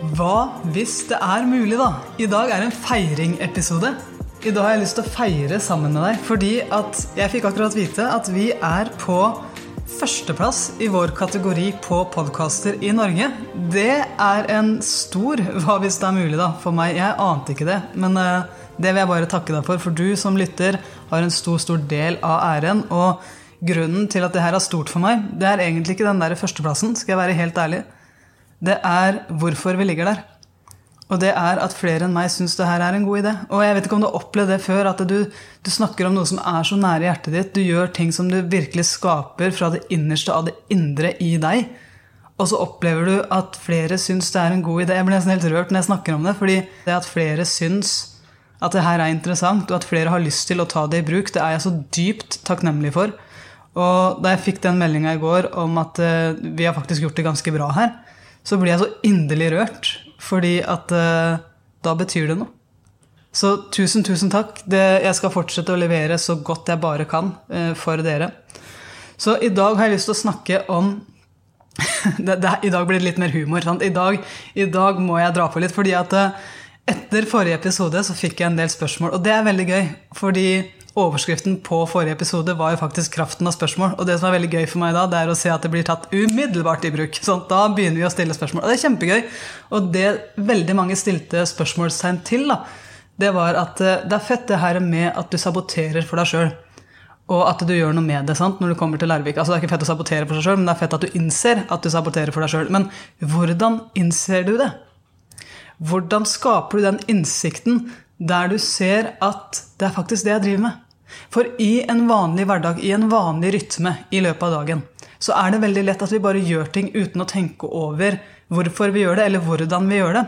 Hva hvis det er mulig, da? I dag er en feiringepisode. I dag har jeg lyst til å feire sammen med deg, fordi at jeg fikk akkurat vite at vi er på førsteplass i vår kategori på podkaster i Norge. Det er en stor hva hvis det er mulig, da, for meg. Jeg ante ikke det, men uh, det vil jeg bare takke deg for. For du som lytter, har en stor, stor del av æren. Og grunnen til at det her er stort for meg, det er egentlig ikke den der førsteplassen, skal jeg være helt ærlig. Det er hvorfor vi ligger der. Og det er at flere enn meg syns det her er en god idé. Og jeg vet ikke om du har opplevd det før, at du, du, snakker om noe som er så nære hjertet ditt. Du gjør ting som du virkelig skaper fra det innerste av det indre i deg. Og så opplever du at flere syns det er en god idé. Jeg blir nesten helt rørt når jeg snakker om det. fordi det at flere syns at det her er interessant, og at flere har lyst til å ta det i bruk, det er jeg så dypt takknemlig for. Og da jeg fikk den meldinga i går om at uh, vi har faktisk gjort det ganske bra her, så blir jeg så inderlig rørt. Fordi at uh, da betyr det noe. Så tusen, tusen takk. Det, jeg skal fortsette å levere så godt jeg bare kan uh, for dere. Så i dag har jeg lyst til å snakke om det, det, I dag blir det litt mer humor. I dag, I dag, må jeg dra på litt. fordi at etter forrige episode så fikk jeg en del spørsmål, og det er veldig gøy. Fordi overskriften på forrige episode var jo faktisk 'kraften av spørsmål'. Og det som er veldig gøy for meg da, det er å se at det blir tatt umiddelbart i bruk. Sånn, da begynner vi å stille spørsmål. Og det er kjempegøy. Og det veldig mange stilte spørsmålstegn til, da, det var at eh, det er fett det her med at du saboterer for deg sjøl. Og at du gjør noe med det sant, når du kommer til Larvik. Altså, det er ikke fett å sabotere for seg sjøl, men det er fett at du innser at du saboterer for deg sjøl. Men hvordan innser du det? Hvordan skaper du den innsikten der du ser at det er faktisk det jeg driver med? For i en vanlig hverdag, i en vanlig rytme i løpet av dagen, så er det veldig lett at vi bare gjør ting uten å tenke over hvorfor vi gjør det, eller hvordan vi gjør det.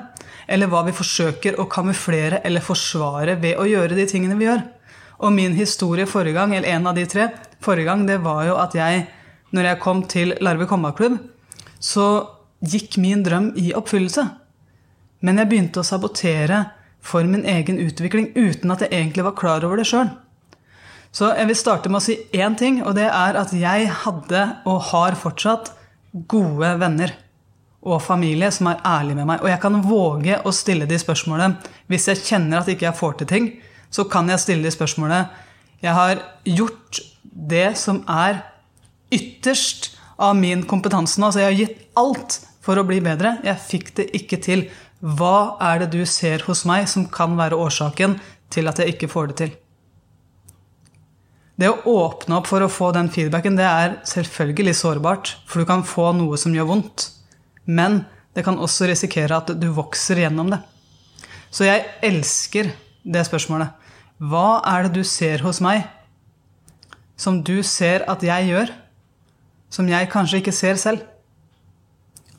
Eller hva vi forsøker å kamuflere eller forsvare ved å gjøre de tingene vi gjør. Og min historie forrige gang, eller en av de tre, forrige gang, det var jo at jeg, når jeg kom til Larvik håndballklubb, så gikk min drøm i oppfyllelse. Men jeg begynte å sabotere for min egen utvikling uten at jeg egentlig var klar over det sjøl. Så jeg vil starte med å si én ting, og det er at jeg hadde og har fortsatt gode venner og familie som er ærlige med meg. Og jeg kan våge å stille de spørsmålene. hvis jeg kjenner at ikke jeg får til ting. Så kan jeg stille de spørsmålene. Jeg har gjort det som er ytterst av min kompetanse nå. Altså jeg har gitt alt for å bli bedre. Jeg fikk det ikke til. Hva er det du ser hos meg som kan være årsaken til at jeg ikke får det til? Det å åpne opp for å få den feedbacken, det er selvfølgelig sårbart. For du kan få noe som gjør vondt. Men det kan også risikere at du vokser gjennom det. Så jeg elsker det spørsmålet. Hva er det du ser hos meg som du ser at jeg gjør, som jeg kanskje ikke ser selv?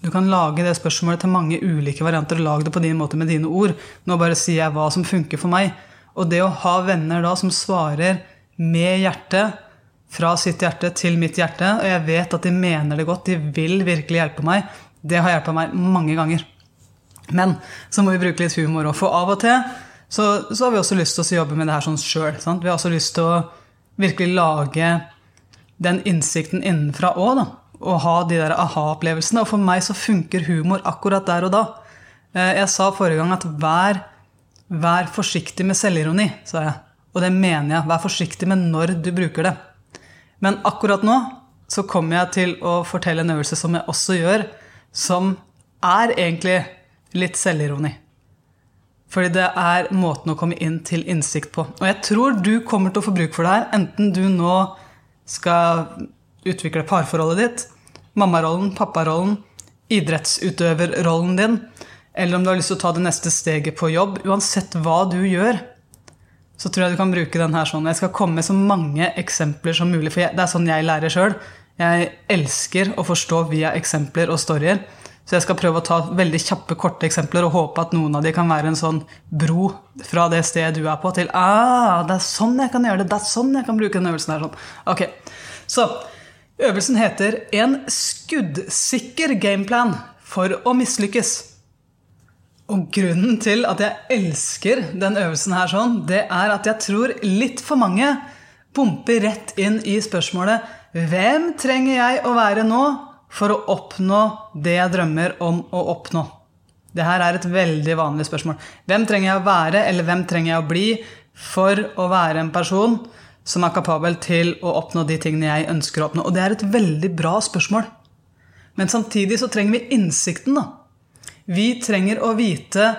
Du kan lage det spørsmålet til mange ulike varianter og lage det på din måte med dine ord. Nå bare sier jeg hva som funker for meg. Og det å ha venner da som svarer med hjertet, fra sitt hjerte til mitt hjerte, og jeg vet at de mener det godt, de vil virkelig hjelpe meg, det har hjulpet meg mange ganger. Men så må vi bruke litt humor òg, for av og til så, så, har vi også lyst til å jobbe med det her sånn sjøl. Vi har også lyst til å virkelig lage den innsikten innenfra òg, da å ha de der aha-opplevelsene. Og for meg så funker humor akkurat der og da. Eh, jeg sa forrige gang at vær, vær forsiktig med selvironi, sa jeg. Og det mener jeg. Vær forsiktig med når du bruker det. Men akkurat nå så kommer jeg til å fortelle en øvelse som jeg også gjør, som er egentlig litt selvironi. Fordi det er måten å komme inn til innsikt på. Og jeg tror du kommer til å få bruk for det her, enten du nå skal utvikle parforholdet ditt, mammarollen, papparollen, idrettsutøverrollen din, eller om du har lyst til å ta det neste steget på jobb. Uansett hva du gjør, så tror jeg du kan bruke den her sånn. Jeg skal komme med så mange eksempler som mulig, for det er sånn jeg lærer sjøl. Jeg elsker å forstå via eksempler og storyer. Så jeg skal prøve å ta veldig kjappe, korte eksempler og håpe at noen av de kan være en sånn bro fra det stedet du er på, til ah, det er sånn jeg kan gjøre det, det er sånn jeg kan bruke den øvelsen her. Sånn. Ok, så Øvelsen heter 'En skuddsikker gameplan for å mislykkes'. Og grunnen til at jeg elsker den øvelsen her sånn, det er at jeg tror litt for mange pumper rett inn i spørsmålet 'Hvem trenger jeg å være nå for å oppnå det jeg drømmer om å oppnå?' Det her er et veldig vanlig spørsmål. Hvem trenger jeg å være, eller hvem trenger jeg å bli for å være en person som er kapabel til å oppnå de tingene jeg ønsker å oppnå? Og det er et veldig bra spørsmål. Men samtidig så trenger vi innsikten, da. Vi trenger å vite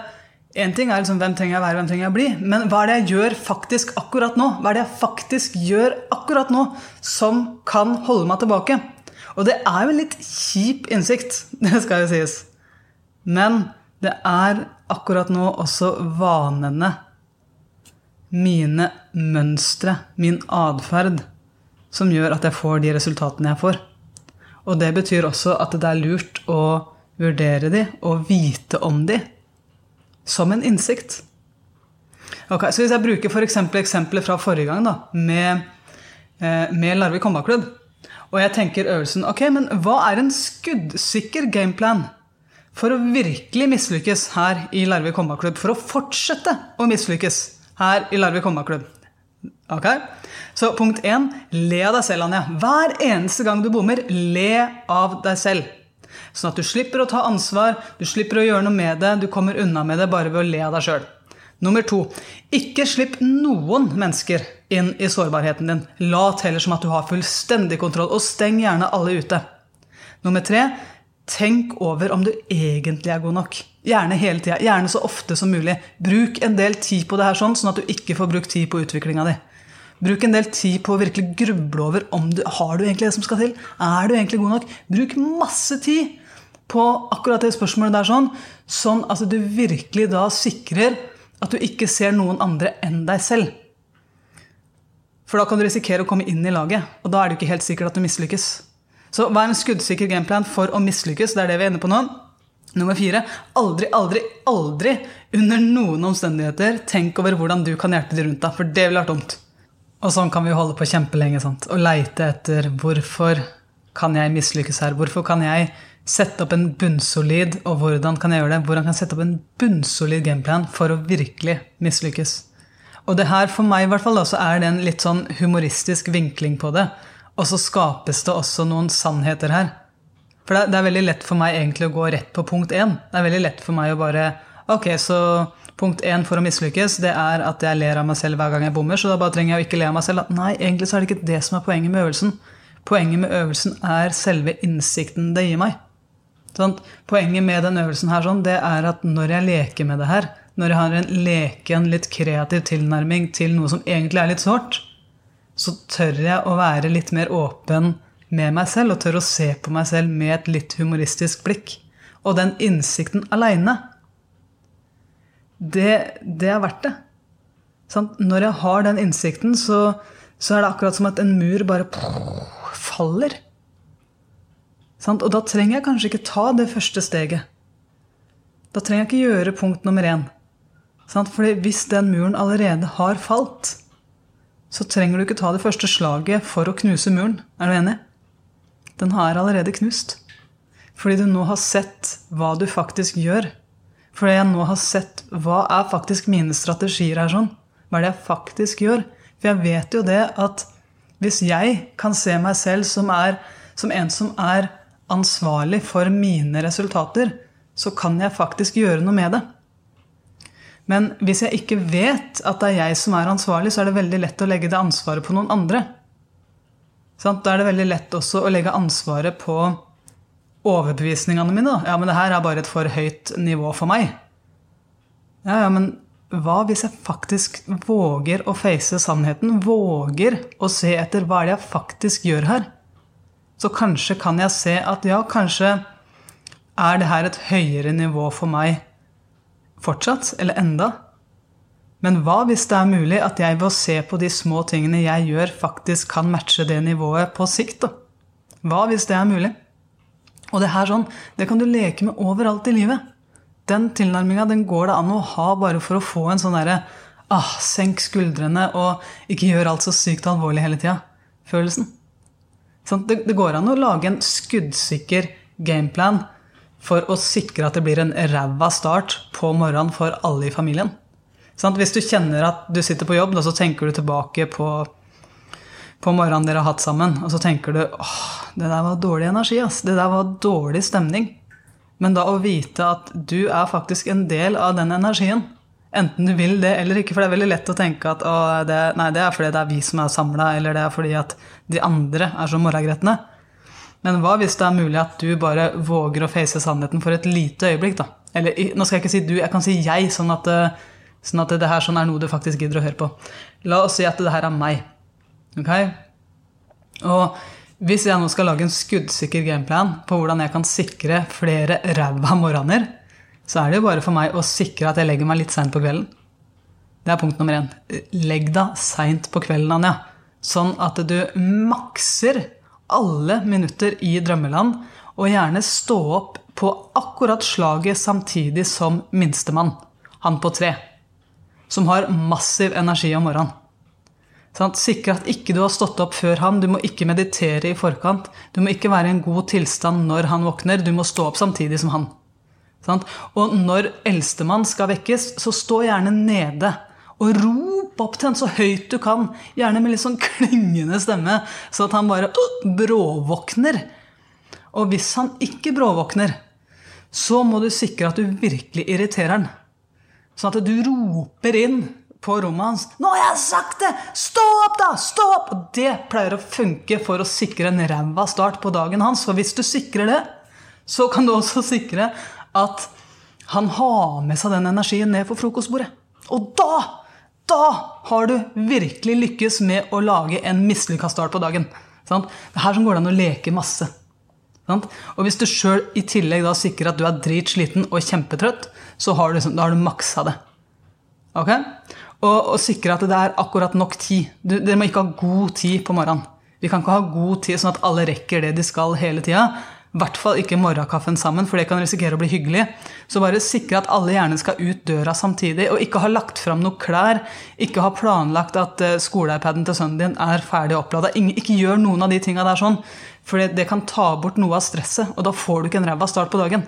Én ting er liksom hvem trenger jeg være, hvem trenger jeg bli, men hva er det jeg gjør faktisk akkurat nå? Hva er det jeg faktisk gjør akkurat nå som kan holde meg tilbake? Og det er jo en litt kjip innsikt, det skal jo sies. Men det er akkurat nå også vanene, mine mønstre, min atferd, som gjør at jeg får de resultatene jeg får. Og det betyr også at det er lurt å vurdere de og vite om de som en innsikt. Ok, så Hvis jeg bruker for eksempel eksempelet fra forrige gang da, med, eh, med Larvik håndballklubb, og jeg tenker øvelsen ok, men hva er en skuddsikker gameplan for å virkelig mislykkes her i Larvik håndballklubb? For å fortsette å mislykkes her i Larvik håndballklubb? Ok? Så punkt én le av deg selv, Anja. Hver eneste gang du bommer, le av deg selv. Sånn at du slipper å ta ansvar, du slipper å gjøre noe med det, du kommer unna med det bare ved å le av deg sjøl. Nummer to ikke slipp noen mennesker inn i sårbarheten din. Lat heller som at du har fullstendig kontroll, og steng gjerne alle ute. Nummer tre tenk over om du egentlig er god nok. Gjerne hele tida. Gjerne så ofte som mulig. Bruk en del tid på det her sånn, sånn at du ikke får brukt tid på utviklinga di. Bruk en del tid på å virkelig gruble over om du har du egentlig det som skal til. Er du egentlig god nok? Bruk masse tid på akkurat det spørsmålet der, sånn, sånn at du virkelig da sikrer at du ikke ser noen andre enn deg selv. For da kan du risikere å komme inn i laget, og da er det ikke helt sikkert at du mislykkes. Så hva er en skuddsikker gameplan for å mislykkes? Det er det vi er inne på nå. Nummer fire aldri, aldri, aldri under noen omstendigheter tenk over hvordan du kan hjelpe de rundt deg, for det ville vært dumt. Og sånn kan vi holde på kjempelenge sant? og leite etter hvorfor kan jeg mislykkes her? Hvorfor kan jeg sette opp en bunnsolid Og hvordan kan jeg gjøre det? Hvordan kan jeg sette opp en bunnsolid gameplan for å virkelig mislykkes? Og det her, for meg i hvert fall, så er det en litt sånn humoristisk vinkling på det. Og så skapes det også noen sannheter her. For det er veldig lett for meg egentlig å gå rett på punkt én. Det er veldig lett for meg å bare Ok, så punkt én for å mislykkes, det er at jeg ler av meg selv hver gang jeg bommer. Så da bare trenger jeg å ikke le av meg selv. Nei, egentlig så er det ikke det som er poenget med øvelsen. Poenget med øvelsen er selve innsikten det gir meg. Sånn, poenget med den øvelsen her sånn, det er at når jeg leker med det her, når jeg har en leken, litt kreativ tilnærming til noe som egentlig er litt sårt, så tør jeg å være litt mer åpen med meg selv og tør å se på meg selv med et litt humoristisk blikk. Og den innsikten aleine, det, det, er verdt det. Sånn, når jeg har den innsikten, så, så, er det akkurat som at en mur bare faller. Og da trenger jeg kanskje ikke ta det første steget. Da trenger jeg ikke gjøre punkt nummer én. Fordi hvis den muren allerede har falt, så trenger du ikke ta det første slaget for å knuse muren. Er du enig? Den har allerede knust. Fordi du nå har sett hva du faktisk gjør. Fordi jeg nå har sett hva er faktisk mine strategier her sånn. Hva er det jeg faktisk gjør? For jeg vet jo det at hvis jeg kan se meg selv som, er, som en som er ansvarlig for mine resultater, så kan jeg faktisk gjøre noe med det. Men hvis jeg ikke vet at det er jeg som er ansvarlig, så er det veldig lett å legge det ansvaret på noen andre. Da er det veldig lett også å legge ansvaret på overbevisningene mine. Ja, men det her er bare et for høyt nivå for meg. Ja, ja, men hva hvis jeg faktisk våger å face sannheten? Våger å se etter hva er jeg faktisk gjør her? Så kanskje kan jeg se at ja, kanskje er det her et høyere nivå for meg fortsatt, eller enda. Men hva hvis det er mulig at jeg ved å se på de små tingene jeg gjør, faktisk kan matche det nivået på sikt? da? Hva hvis det er mulig? Og det her sånn, det kan du leke med overalt i livet. Den tilnærminga den går det an å ha bare for å få en sånn derre ah, senk skuldrene og ikke gjør alt så sykt alvorlig hele tida-følelsen. Sånn, det, det, går an å lage en skuddsikker gameplan for å sikre at det blir en ræva start på morgenen for alle i familien. Sånn, hvis du kjenner at du sitter på jobb, da, så tenker du tilbake på, på morgenen dere har hatt sammen, og så tenker du åh, det der var dårlig energi. Ass. Det der var dårlig stemning. Men da å vite at du er faktisk en del av den energien, enten du vil det eller ikke, for det er veldig lett å tenke at å, det, nei, det er fordi det er vi som er samla, eller det er fordi at de andre er så morragretne. Men hva hvis det er mulig at du bare våger å face sannheten for et lite øyeblikk, da? Eller nå skal jeg ikke si du, jeg kan si jeg, sånn at, sånn at det her sånn er noe du faktisk gidder å høre på. La oss si at det her er meg. Ok? Og hvis jeg nå skal lage en skuddsikker gameplan på hvordan jeg kan sikre flere ræva morgener, så er det jo bare for meg å sikre at jeg legger meg litt seint på kvelden. Det er punkt nummer én. Legg deg seint på kvelden, Anja. Sånn at du makser alle minutter i drømmeland, og gjerne stå opp på akkurat slaget samtidig som minstemann, han på tre, som har massiv energi om morgenen. Sånn, sikre at ikke du har stått opp før han, du må ikke meditere i forkant. Du må ikke være i en god tilstand når han våkner, du må stå opp samtidig som han. Sånn? Og når eldstemann skal vekkes, så stå gjerne nede. Og rop opp til han så høyt du kan, gjerne med litt sånn klingende stemme, så at han bare bråvåkner. Og hvis han ikke bråvåkner, så må du sikre at du virkelig irriterer han. Sånn at du roper inn på rommet hans 'Nå har jeg sagt det! Stå opp, da! Stå opp!' Og det pleier å funke for å sikre en ræva start på dagen hans. For hvis du sikrer det, så kan du også sikre at han har med seg den energien ned på frokostbordet. Og da da har du virkelig lykkes med å lage en mislykka start på dagen. Sant? Det er her som går det an å leke masse. Sant? Og hvis du sjøl i tillegg da sikrer at du er dritsliten og kjempetrøtt, så har du, liksom, da har du maksa det. Ok? Og, og sikre at det er akkurat nok tid. Du, dere må ikke ha god tid på morgenen. Vi kan ikke ha god tid sånn at alle rekker det de skal hele tida. I hvert fall ikke morgenkaffen sammen, for det kan risikere å bli hyggelig. Så bare sikre at alle gjerne skal ut døra samtidig, og ikke ha lagt fram noe klær. Ikke ha planlagt at skole-iPaden til sønnen din er ferdig opplada. Ikke gjør noen av de tinga der sånn, for det kan ta bort noe av stresset, og da får du ikke en ræva start på dagen.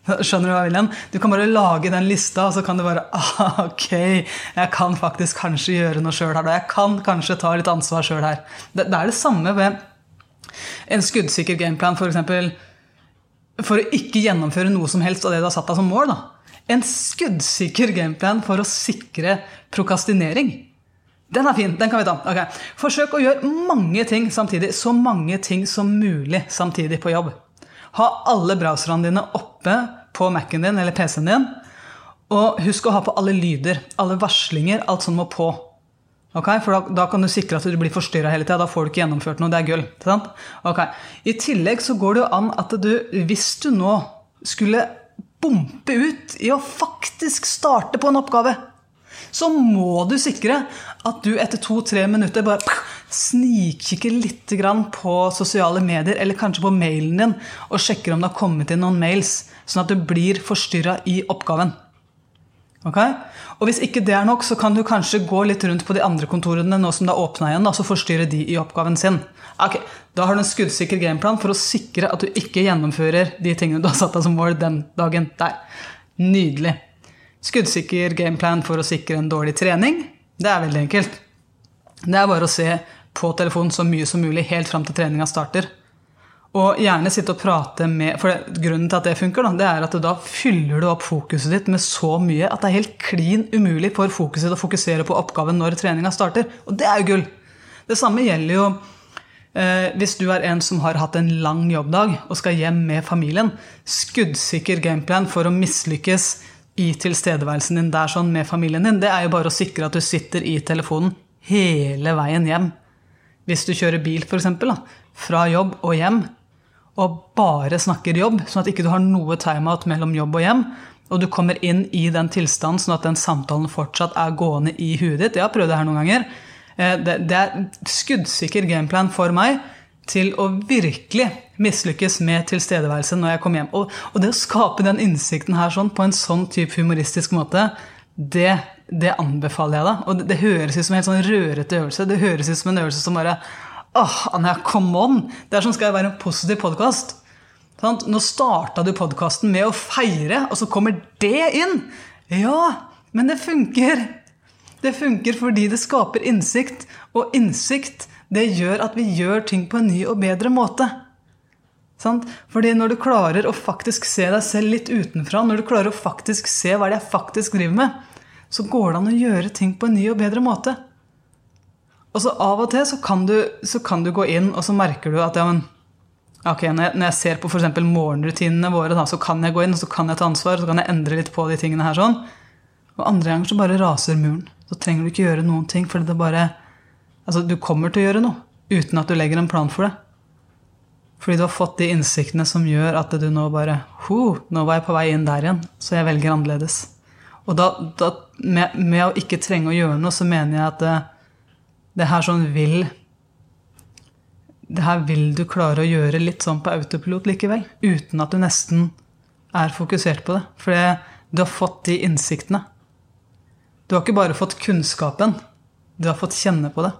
Skjønner du hva William? Du kan bare lage den lista, og så kan du bare ah, Ok, jeg kan faktisk kanskje gjøre noe sjøl her. Da. Jeg kan kanskje ta litt ansvar sjøl her. Det, det, er det samme ved en skuddsikker gameplan, f.eks. For, for å ikke gjennomføre noe som helst av det du har satt deg som mål. Da. En skuddsikker gameplan for å sikre prokastinering. Den er fin. Den kan vi ta. Okay. Forsøk å gjøre mange ting samtidig. Så mange ting som mulig samtidig på jobb. Ha alle browserne dine oppe på Mac-en din eller PC-en din. Og husk å ha på alle lyder, alle varslinger, alt som må på. Okay? For da, da, kan du sikre at du blir forstyrra hele tida. Da får du ikke gjennomført noe. Det er gull. Okay. I tillegg så går det jo an at du, hvis du nå skulle bompe ut i å faktisk starte på en oppgave, så må du sikre at du etter to-tre minutter bare snikkikker litt på sosiale medier eller kanskje på mailen din og sjekker om det har kommet inn noen mails, sånn at du blir forstyrra i oppgaven. Okay? Og Hvis ikke det er nok, så kan du kanskje gå litt rundt på de andre kontorene nå som det er åpna igjen, og så forstyrre de i oppgaven sin. Ok, Da har du en skuddsikker gameplan for å sikre at du ikke gjennomfører de tingene du har satt deg som mål den dagen der. Nydelig. Skuddsikker gameplan for å sikre en dårlig trening. Det er veldig enkelt. Det er bare å se på telefonen så mye som mulig helt fram til treninga starter. Og gjerne sitte og prate med For grunnen til at det funker, da, det er at da fyller du opp fokuset ditt med så mye at det er helt klin umulig for fokuset å fokusere på oppgaven når treninga starter. Og det er jo gull! Det samme gjelder jo eh, hvis du er en som har hatt en lang jobbdag og skal hjem med familien. Skuddsikker gameplan for å mislykkes i tilstedeværelsen din der sånn med familien din, det er jo bare å sikre at du sitter i telefonen hele veien hjem. Hvis du kjører bil, f.eks., fra jobb og hjem, og bare snakker jobb, sånn at ikke du har noe timeout mellom jobb og hjem, og du kommer inn i den tilstanden sånn at den samtalen fortsatt er gående i huet ditt Jeg har prøvd det her noen ganger. Eh, det, det er skuddsikker gameplan for meg til å virkelig mislykkes med tilstedeværelse når jeg kommer hjem. Og, og, det å skape den innsikten her sånn, på en sånn type humoristisk måte, det, det anbefaler jeg deg. Og det, det, høres ut som en helt sånn rørete øvelse. Det høres ut som en øvelse som bare åh, Anja, come on! Det er som skal være en positiv podkast. Nå starta du podkasten med å feire, og så kommer det inn! Ja, men det funker! Det funker fordi det skaper innsikt, og innsikt det gjør at vi gjør ting på en ny og bedre måte. Sant? Fordi når du klarer å faktisk se deg selv litt utenfra, når du klarer å faktisk se hva det er jeg faktisk driver med, så går det an å gjøre ting på en ny og bedre måte. Og så av og til så kan du, så kan du gå inn, og så merker du at ja, men, ok, når jeg, ser på f.eks. morgenrutinene våre, da, så kan jeg gå inn og så kan jeg ta ansvar, så kan jeg endre litt på de tingene her. sånn. Og andre ganger så bare raser muren. Så trenger du ikke gjøre noen ting. fordi det bare, altså Du kommer til å gjøre noe uten at du legger en plan for det. Fordi du har fått de innsiktene som gjør at du nå bare Ho, nå var jeg på vei inn der igjen, så jeg velger annerledes. Og da, da med, med, å ikke trenge å gjøre noe, så mener jeg at det, det her sånn vil Det her vil du klare å gjøre litt sånn på autopilot likevel. Uten at du nesten er fokusert på det. For du har fått de innsiktene. Du har ikke bare fått kunnskapen, du har fått kjenne på det.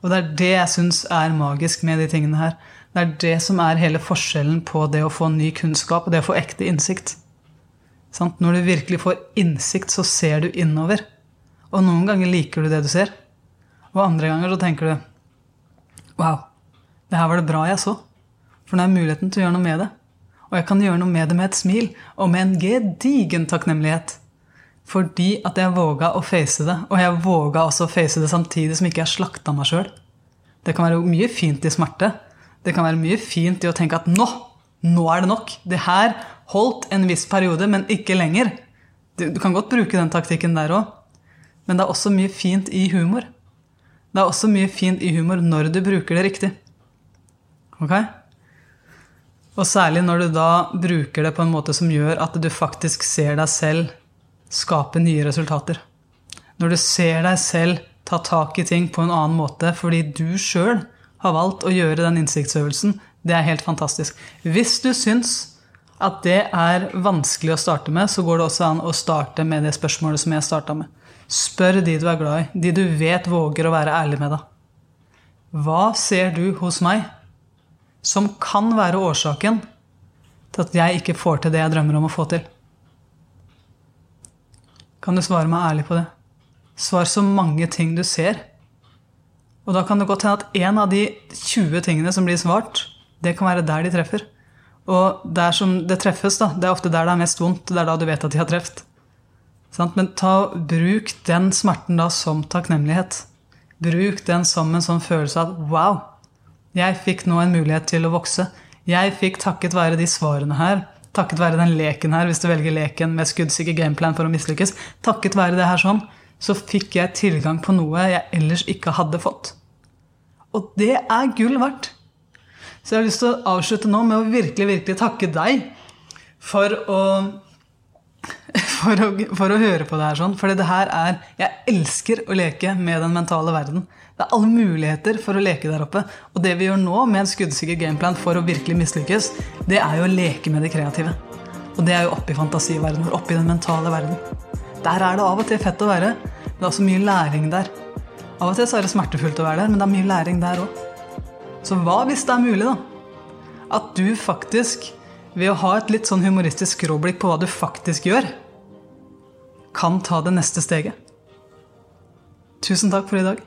Og det er det jeg syns er magisk med de tingene her. Det er det som er hele forskjellen på det å få ny kunnskap og det å få ekte innsikt. Når du virkelig får innsikt, så ser du innover. Og noen ganger liker du det du ser. Og andre ganger så tenker du Wow, det her var det bra jeg så. For nå er muligheten til å gjøre noe med det. Og jeg kan gjøre noe med det med et smil og med en gedigen takknemlighet. Fordi at jeg våga å face det. Og jeg våga også å face det samtidig som ikke jeg slakta meg sjøl. Det kan være mye fint i smerte. Det kan være mye fint i å tenke at nå, nå er det nok. Det her holdt en viss periode, men ikke lenger. Du, du kan godt bruke den taktikken der òg. Men det er også mye fint i humor. Det er også mye fint i humor når du bruker det riktig. Ok? Og særlig når du da bruker det på en måte som gjør at du faktisk ser deg selv skape nye resultater. Når du ser deg selv ta tak i ting på en annen måte fordi du sjøl har valgt å gjøre den innsiktsøvelsen, det er helt fantastisk. Hvis du syns at det er vanskelig å starte med, så går det også an å starte med det spørsmålet som jeg starta med. Spør de du er glad i, de du vet våger å være ærlig med deg. Hva ser du hos meg som kan være årsaken til at jeg ikke får til det jeg drømmer om å få til? Kan du svare meg ærlig på det? Svar så mange ting du ser. Og da kan det godt hende at en av de 20 tingene som blir svart, det kan være der de treffer. Og der som det treffes, da, det er ofte der det er mest vondt. Det er da du vet at de har truffet. Men ta, bruk den smerten da som takknemlighet. Bruk den som en sånn følelse av wow, jeg fikk nå en mulighet til å vokse. Jeg fikk takket være de svarene her, takket være den leken her, hvis du velger leken med skuddsikker gameplan for å mislykkes, takket være det her sånn, så fikk jeg tilgang på noe jeg ellers ikke hadde fått. Og det er gull verdt. Så jeg har lyst til å avslutte nå med å virkelig, virkelig takke deg for å for å, for å høre på det her sånn. For det her er Jeg elsker å leke med den mentale verden. Det er alle muligheter for å leke der oppe. Og det vi gjør nå med en skuddsikker gameplan for å virkelig mislykkes, det er jo å leke med det kreative. Og det er jo oppe i fantasiverdenen vår, oppe i den mentale verden. Der er det av og til fett å være. Det er også mye læring der. Av og til så er det smertefullt å være der, men det er mye læring der òg. Så hva hvis det er mulig, da? At du faktisk, ved å ha et litt sånn humoristisk skråblikk på hva du faktisk gjør, kan ta det neste steget. Tusen takk for i dag.